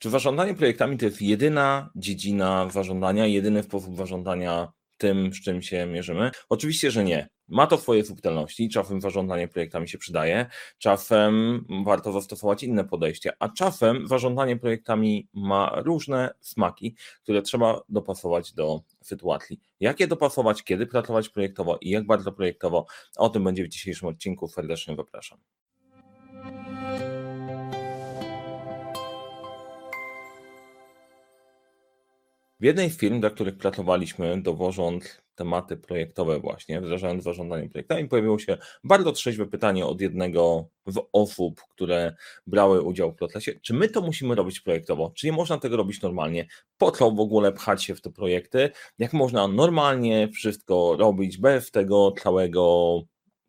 Czy zarządzanie projektami to jest jedyna dziedzina zarządzania, jedyny sposób zarządzania tym, z czym się mierzymy? Oczywiście, że nie. Ma to swoje subtelności, czasem zarządzanie projektami się przydaje, czasem warto zastosować inne podejście, a czasem zarządzanie projektami ma różne smaki, które trzeba dopasować do sytuacji. Jak je dopasować, kiedy pracować projektowo i jak bardzo projektowo, o tym będzie w dzisiejszym odcinku. Serdecznie zapraszam. W jednej z firm, dla których pracowaliśmy, dowożąc tematy projektowe właśnie, wdrażając zarządzanie projektami, pojawiło się bardzo trzeźwe pytanie od jednego z osób, które brały udział w procesie, czy my to musimy robić projektowo, czy nie można tego robić normalnie, po co w ogóle pchać się w te projekty, jak można normalnie wszystko robić bez tego całego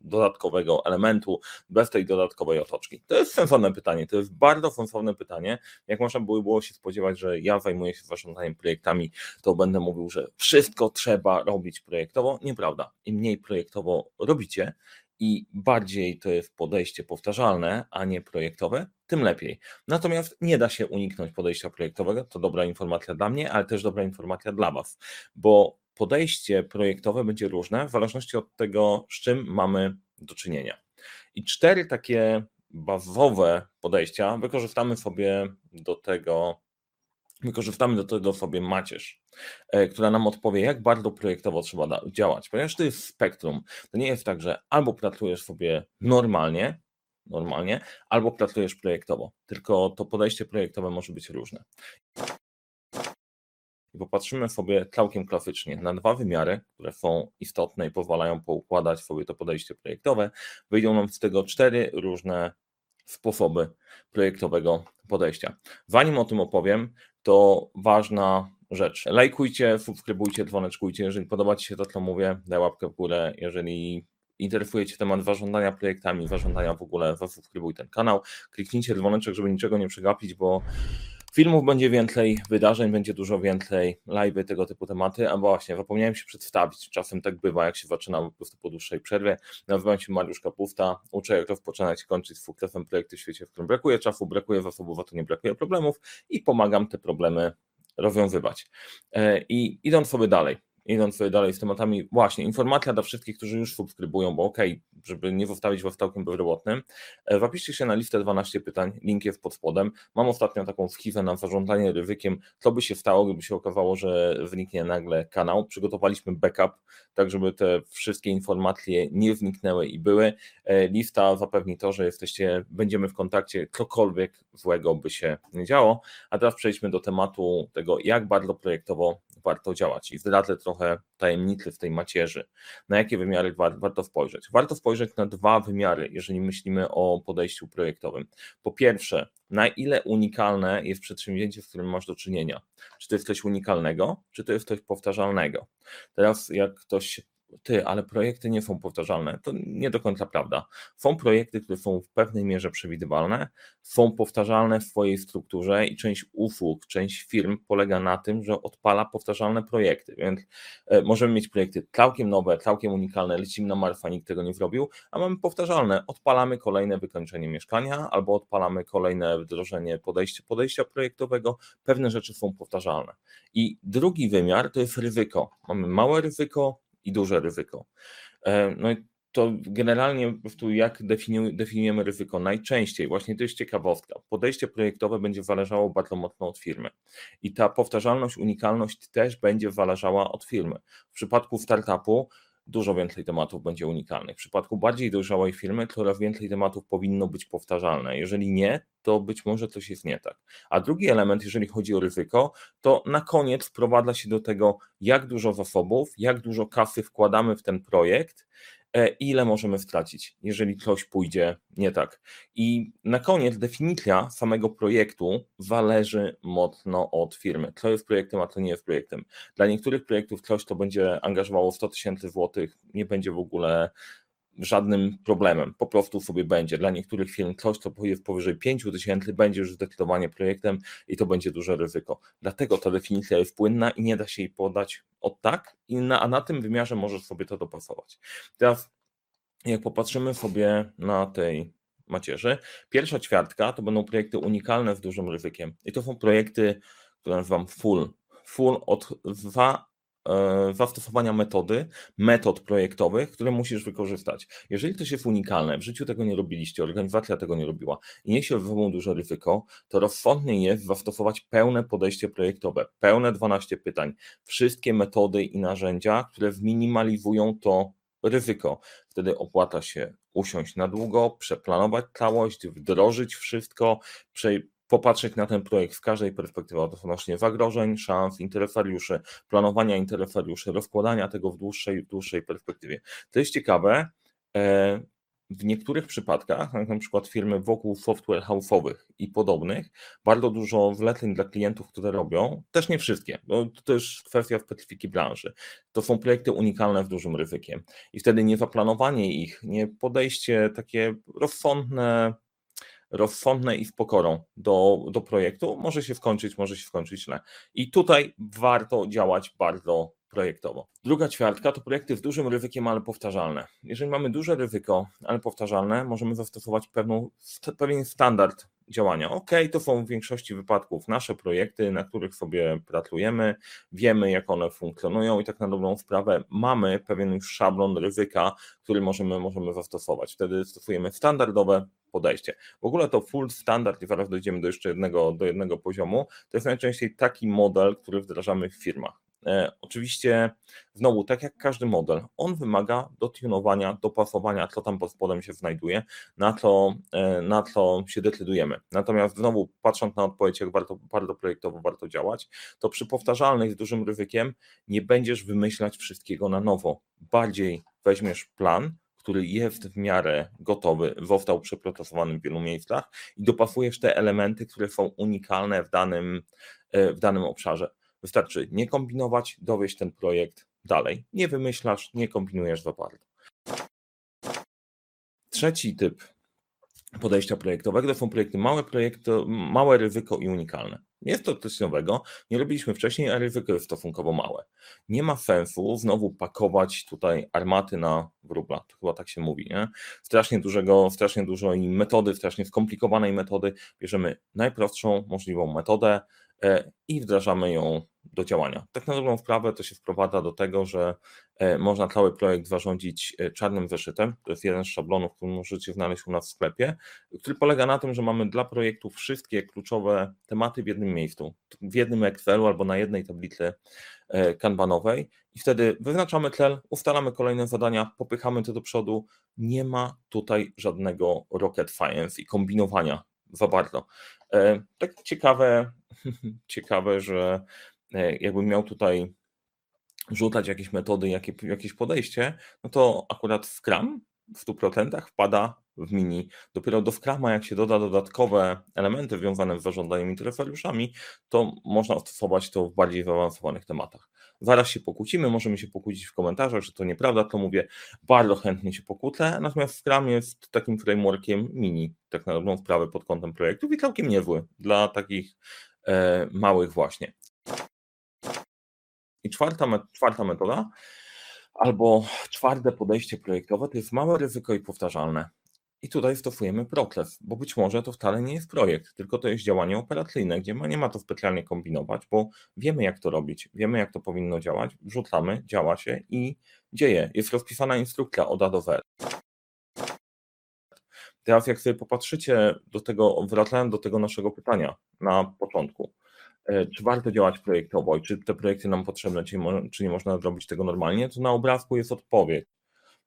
dodatkowego elementu, bez tej dodatkowej otoczki? To jest sensowne pytanie, to jest bardzo sensowne pytanie. Jak można by było się spodziewać, że ja zajmuję się zarządzaniem projektami, to będę mówił, że wszystko trzeba robić projektowo. Nieprawda. Im mniej projektowo robicie, i bardziej to jest podejście powtarzalne, a nie projektowe, tym lepiej. Natomiast nie da się uniknąć podejścia projektowego. To dobra informacja dla mnie, ale też dobra informacja dla Was, bo podejście projektowe będzie różne w zależności od tego, z czym mamy do czynienia. I cztery takie bazowe podejścia wykorzystamy sobie do tego, wykorzystamy do tego sobie macierz, e, która nam odpowie, jak bardzo projektowo trzeba działać, ponieważ to jest spektrum. To nie jest tak, że albo pracujesz sobie normalnie, normalnie, albo pracujesz projektowo, tylko to podejście projektowe może być różne i popatrzymy sobie całkiem klasycznie na dwa wymiary, które są istotne i pozwalają poukładać sobie to podejście projektowe, wyjdą nam z tego cztery różne sposoby projektowego podejścia. Zanim o tym opowiem, to ważna rzecz. Lajkujcie, subskrybujcie, dzwoneczkujcie. Jeżeli podoba Ci się to, co mówię, daj łapkę w górę. Jeżeli interesuje Cię temat zarządzania projektami, zarządzania w ogóle, zasubskrybuj ten kanał. Kliknijcie dzwoneczek, żeby niczego nie przegapić, bo Filmów będzie więcej, wydarzeń będzie dużo więcej, live tego typu tematy, a właśnie zapomniałem się przedstawić, czasem tak bywa, jak się zaczyna po prostu po dłuższej przerwie. Nazywam się Mariusz Kapusta, uczę jak rozpoczynać i kończyć z sukcesem projekty w świecie, w którym brakuje czasu, brakuje zasobów, a to nie brakuje problemów i pomagam te problemy rozwiązywać. E, I idąc sobie dalej, idąc sobie dalej z tematami, właśnie informacja dla wszystkich, którzy już subskrybują, bo okay, żeby nie zostawić was całkiem bezrobotnym, e, zapiszcie się na listę 12 pytań, link jest pod spodem. Mam ostatnio taką schizę na zarządzanie ryzykiem, co by się stało, gdyby się okazało, że wyniknie nagle kanał. Przygotowaliśmy backup, tak żeby te wszystkie informacje nie zniknęły i były. E, lista zapewni to, że jesteście, będziemy w kontakcie, cokolwiek złego by się nie działo. A teraz przejdźmy do tematu tego, jak bardzo projektowo warto działać i zdradzę trochę tajemnicy w tej macierzy, na jakie wymiary warto spojrzeć. Warto spojrzeć na dwa wymiary, jeżeli myślimy o podejściu projektowym. Po pierwsze, na ile unikalne jest przedsięwzięcie, z którym masz do czynienia. Czy to jest coś unikalnego, czy to jest coś powtarzalnego. Teraz, jak ktoś ty, ale projekty nie są powtarzalne. To nie do końca prawda. Są projekty, które są w pewnej mierze przewidywalne, są powtarzalne w swojej strukturze i część usług, część firm polega na tym, że odpala powtarzalne projekty, więc e, możemy mieć projekty całkiem nowe, całkiem unikalne, lecimy na Marfa, nikt tego nie zrobił, a mamy powtarzalne, odpalamy kolejne wykończenie mieszkania albo odpalamy kolejne wdrożenie podejścia, podejścia projektowego, pewne rzeczy są powtarzalne. I drugi wymiar to jest ryzyko. Mamy małe ryzyko, i duże ryzyko. E, no i to generalnie po prostu jak definiujemy ryzyko? Najczęściej, właśnie to jest ciekawostka, podejście projektowe będzie zależało bardzo mocno od firmy i ta powtarzalność, unikalność też będzie zależała od firmy. W przypadku startupu dużo więcej tematów będzie unikalnych. W przypadku bardziej dojrzałej firmy coraz więcej tematów powinno być powtarzalne. Jeżeli nie, to być może coś jest nie tak. A drugi element, jeżeli chodzi o ryzyko, to na koniec wprowadza się do tego, jak dużo zasobów, jak dużo kasy wkładamy w ten projekt ile możemy stracić, jeżeli coś pójdzie nie tak. I na koniec definicja samego projektu zależy mocno od firmy. Co jest projektem, a co nie jest projektem. Dla niektórych projektów coś, to będzie angażowało 100 tysięcy złotych, nie będzie w ogóle żadnym problemem. Po prostu sobie będzie. Dla niektórych firm coś, co jest powyżej 5 tysięcy, będzie już zdecydowanie projektem i to będzie duże ryzyko. Dlatego ta definicja jest płynna i nie da się jej podać od tak, i na, a na tym wymiarze możesz sobie to dopasować. Teraz, jak popatrzymy sobie na tej macierzy. Pierwsza ćwiartka to będą projekty unikalne z dużym ryzykiem. I to są projekty, które nazywam full. Full od dwa E, zastosowania metody, metod projektowych, które musisz wykorzystać. Jeżeli to jest unikalne, w życiu tego nie robiliście, organizacja tego nie robiła i niesie ze sobą duże ryzyko, to rozsądniej jest zastosować pełne podejście projektowe, pełne 12 pytań, wszystkie metody i narzędzia, które zminimalizują to ryzyko. Wtedy opłata się usiąść na długo, przeplanować całość, wdrożyć wszystko, popatrzeć na ten projekt z każdej perspektywy odnośnie zagrożeń, szans, interesariuszy, planowania interesariuszy, rozkładania tego w dłuższej, dłuższej perspektywie. To jest ciekawe. E, w niektórych przypadkach, na przykład firmy wokół software house'owych i podobnych, bardzo dużo zleceń dla klientów, które robią, też nie wszystkie, bo to też kwestia specyfiki branży. To są projekty unikalne z dużym ryzykiem i wtedy nie zaplanowanie ich, nie podejście takie rozsądne, rozsądne i z pokorą do, do projektu, może się skończyć, może się skończyć źle. I tutaj warto działać bardzo projektowo. Druga ćwiartka to projekty z dużym ryzykiem, ale powtarzalne. Jeżeli mamy duże ryzyko, ale powtarzalne, możemy zastosować pewną, pewien standard działania. Ok, to są w większości wypadków nasze projekty, na których sobie pracujemy, wiemy jak one funkcjonują i tak na dobrą sprawę mamy pewien już szablon ryzyka, który możemy, możemy zastosować. Wtedy stosujemy standardowe podejście. W ogóle to full standard i zaraz dojdziemy do jeszcze jednego, do jednego poziomu, to jest najczęściej taki model, który wdrażamy w firmach. E, oczywiście, znowu, tak jak każdy model, on wymaga dotunowania, dopasowania, co tam pod spodem się znajduje, na co, e, na co się decydujemy. Natomiast znowu, patrząc na odpowiedź, jak warto, bardzo projektowo warto działać, to przy powtarzalnych z dużym ryzykiem nie będziesz wymyślać wszystkiego na nowo. Bardziej weźmiesz plan, który jest w miarę gotowy, został przeprocesowany w wielu miejscach i dopasujesz te elementy, które są unikalne w danym, e, w danym obszarze. Wystarczy nie kombinować, dowieść ten projekt dalej. Nie wymyślasz, nie kombinujesz za bardzo. Trzeci typ podejścia projektowego to są projekty małe, projekty, małe ryzyko i unikalne. Jest to coś nowego, nie robiliśmy wcześniej, a ryzyko jest stosunkowo małe. Nie ma sensu znowu pakować tutaj armaty na wróbla, to chyba tak się mówi, nie? Strasznie dużego, strasznie dużej metody, strasznie skomplikowanej metody, bierzemy najprostszą możliwą metodę i wdrażamy ją do działania. Tak na dobrą sprawę to się wprowadza do tego, że e, można cały projekt zarządzić e, czarnym zeszytem. To jest jeden z szablonów, który możecie znaleźć u nas w sklepie, który polega na tym, że mamy dla projektu wszystkie kluczowe tematy w jednym miejscu, w jednym Excelu albo na jednej tablicy e, kanbanowej i wtedy wyznaczamy cel, ustalamy kolejne zadania, popychamy to do przodu. Nie ma tutaj żadnego rocket science i kombinowania za bardzo. Tak ciekawe, ciekawe, że E, jakbym miał tutaj rzucać jakieś metody, jakie, jakieś podejście, no to akurat Scrum w 100% wpada w mini. Dopiero do Scruma, jak się doda dodatkowe elementy związane z zarządzaniem interesariuszami, to można stosować to w bardziej zaawansowanych tematach. Zaraz się pokłócimy, możemy się pokłócić w komentarzach, że to nieprawda, to mówię, bardzo chętnie się pokłócę, natomiast Scrum jest takim frameworkiem mini, tak na dobrą sprawę pod kątem projektów i całkiem niezły dla takich e, małych właśnie. I czwarta, czwarta metoda, albo czwarte podejście projektowe, to jest małe ryzyko i powtarzalne. I tutaj stosujemy proces, bo być może to wcale nie jest projekt, tylko to jest działanie operacyjne, gdzie nie ma to specjalnie kombinować, bo wiemy jak to robić, wiemy jak to powinno działać, wrzucamy, działa się i dzieje. Jest rozpisana instrukcja od A do Z. Teraz jak sobie popatrzycie do tego, wracając do tego naszego pytania na początku, E, czy warto działać projektowo i czy te projekty nam potrzebne, czy nie można zrobić tego normalnie, to na obrazku jest odpowiedź.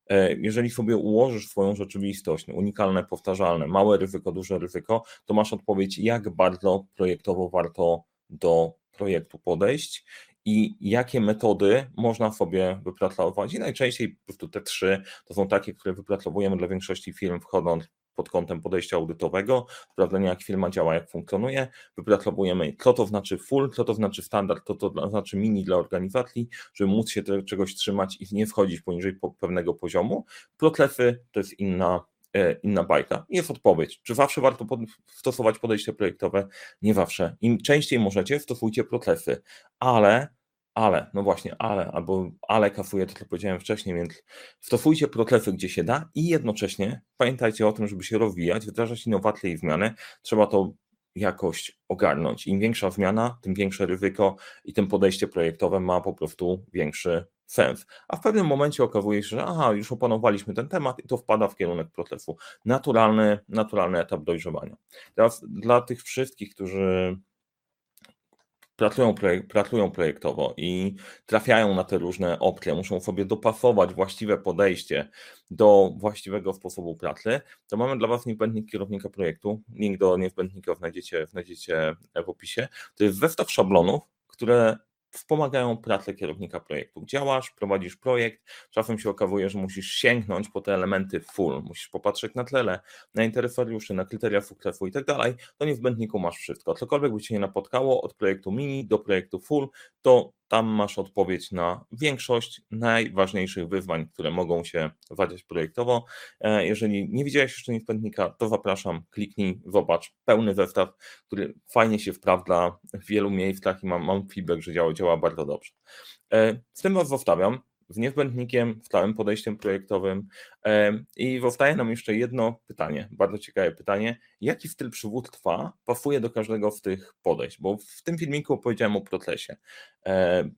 E, jeżeli sobie ułożysz swoją rzeczywistość, unikalne, powtarzalne, małe ryzyko, duże ryzyko, to masz odpowiedź, jak bardzo projektowo warto do projektu podejść i jakie metody można sobie wypracować. I najczęściej po prostu te trzy to są takie, które wypracowujemy dla większości firm, wchodząc pod kątem podejścia audytowego, sprawdzenia jak firma działa, jak funkcjonuje, wypracowujemy co to znaczy full, co to znaczy standard, co to znaczy mini dla organizacji, żeby móc się czegoś trzymać i nie wchodzić poniżej pewnego poziomu. Procesy to jest inna, e, inna bajka. Jest odpowiedź. Czy zawsze warto stosować podejście projektowe? Nie zawsze. Im częściej możecie, stosujcie procesy, ale ale, no właśnie, ale, albo ale kafuje, to co powiedziałem wcześniej, więc stosujcie protlefy gdzie się da i jednocześnie pamiętajcie o tym, żeby się rozwijać, wdrażać innowacje i zmiany, trzeba to jakoś ogarnąć. Im większa zmiana, tym większe ryzyko i tym podejście projektowe ma po prostu większy sens. A w pewnym momencie okazuje się, że aha, już opanowaliśmy ten temat i to wpada w kierunek procesu. Naturalny, naturalny etap dojrzewania. Teraz dla tych wszystkich, którzy pracują, pracują projektowo i trafiają na te różne opcje, muszą sobie dopasować właściwe podejście do właściwego sposobu pracy, to mamy dla Was niezbędnik kierownika projektu. Link do niezbędnika znajdziecie, znajdziecie w opisie. To jest zestaw szablonów, które wspomagają pracę kierownika projektu. Działasz, prowadzisz projekt, czasem się okazuje, że musisz sięgnąć po te elementy full, musisz popatrzeć na tlele, na interesariuszy, na kryteria sukcesu i tak dalej, to nie w będniku masz wszystko. Cokolwiek by Cię nie napotkało, od projektu mini do projektu full, to tam masz odpowiedź na większość najważniejszych wyzwań, które mogą się wadziać projektowo. E, jeżeli nie widziałeś jeszcze niezbędnika, to zapraszam, kliknij, zobacz pełny zestaw, który fajnie się wprawda w wielu miejscach i mam, mam feedback, że działa, działa bardzo dobrze. E, z tym Was zostawiam z niezbędnikiem, stałym podejściem projektowym. I zostaje nam jeszcze jedno pytanie, bardzo ciekawe pytanie. Jaki styl przywództwa pasuje do każdego z tych podejść? Bo w tym filmiku opowiedziałem o procesie.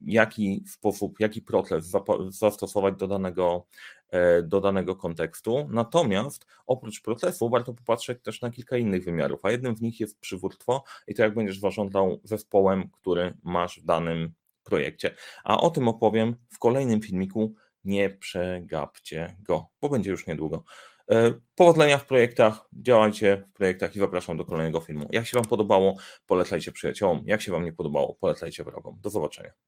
Jaki sposób, jaki proces zastosować do danego, e, do danego kontekstu. Natomiast oprócz procesu warto popatrzeć też na kilka innych wymiarów, a jednym z nich jest przywództwo i to jak będziesz zarządzał zespołem, który masz w danym projekcie. A o tym opowiem w kolejnym filmiku. Nie przegapcie go, bo będzie już niedługo. E, powodzenia w projektach, działajcie w projektach i zapraszam do kolejnego filmu. Jak się Wam podobało, polecajcie przyjaciołom. Jak się Wam nie podobało, polecajcie wrogom. Do zobaczenia.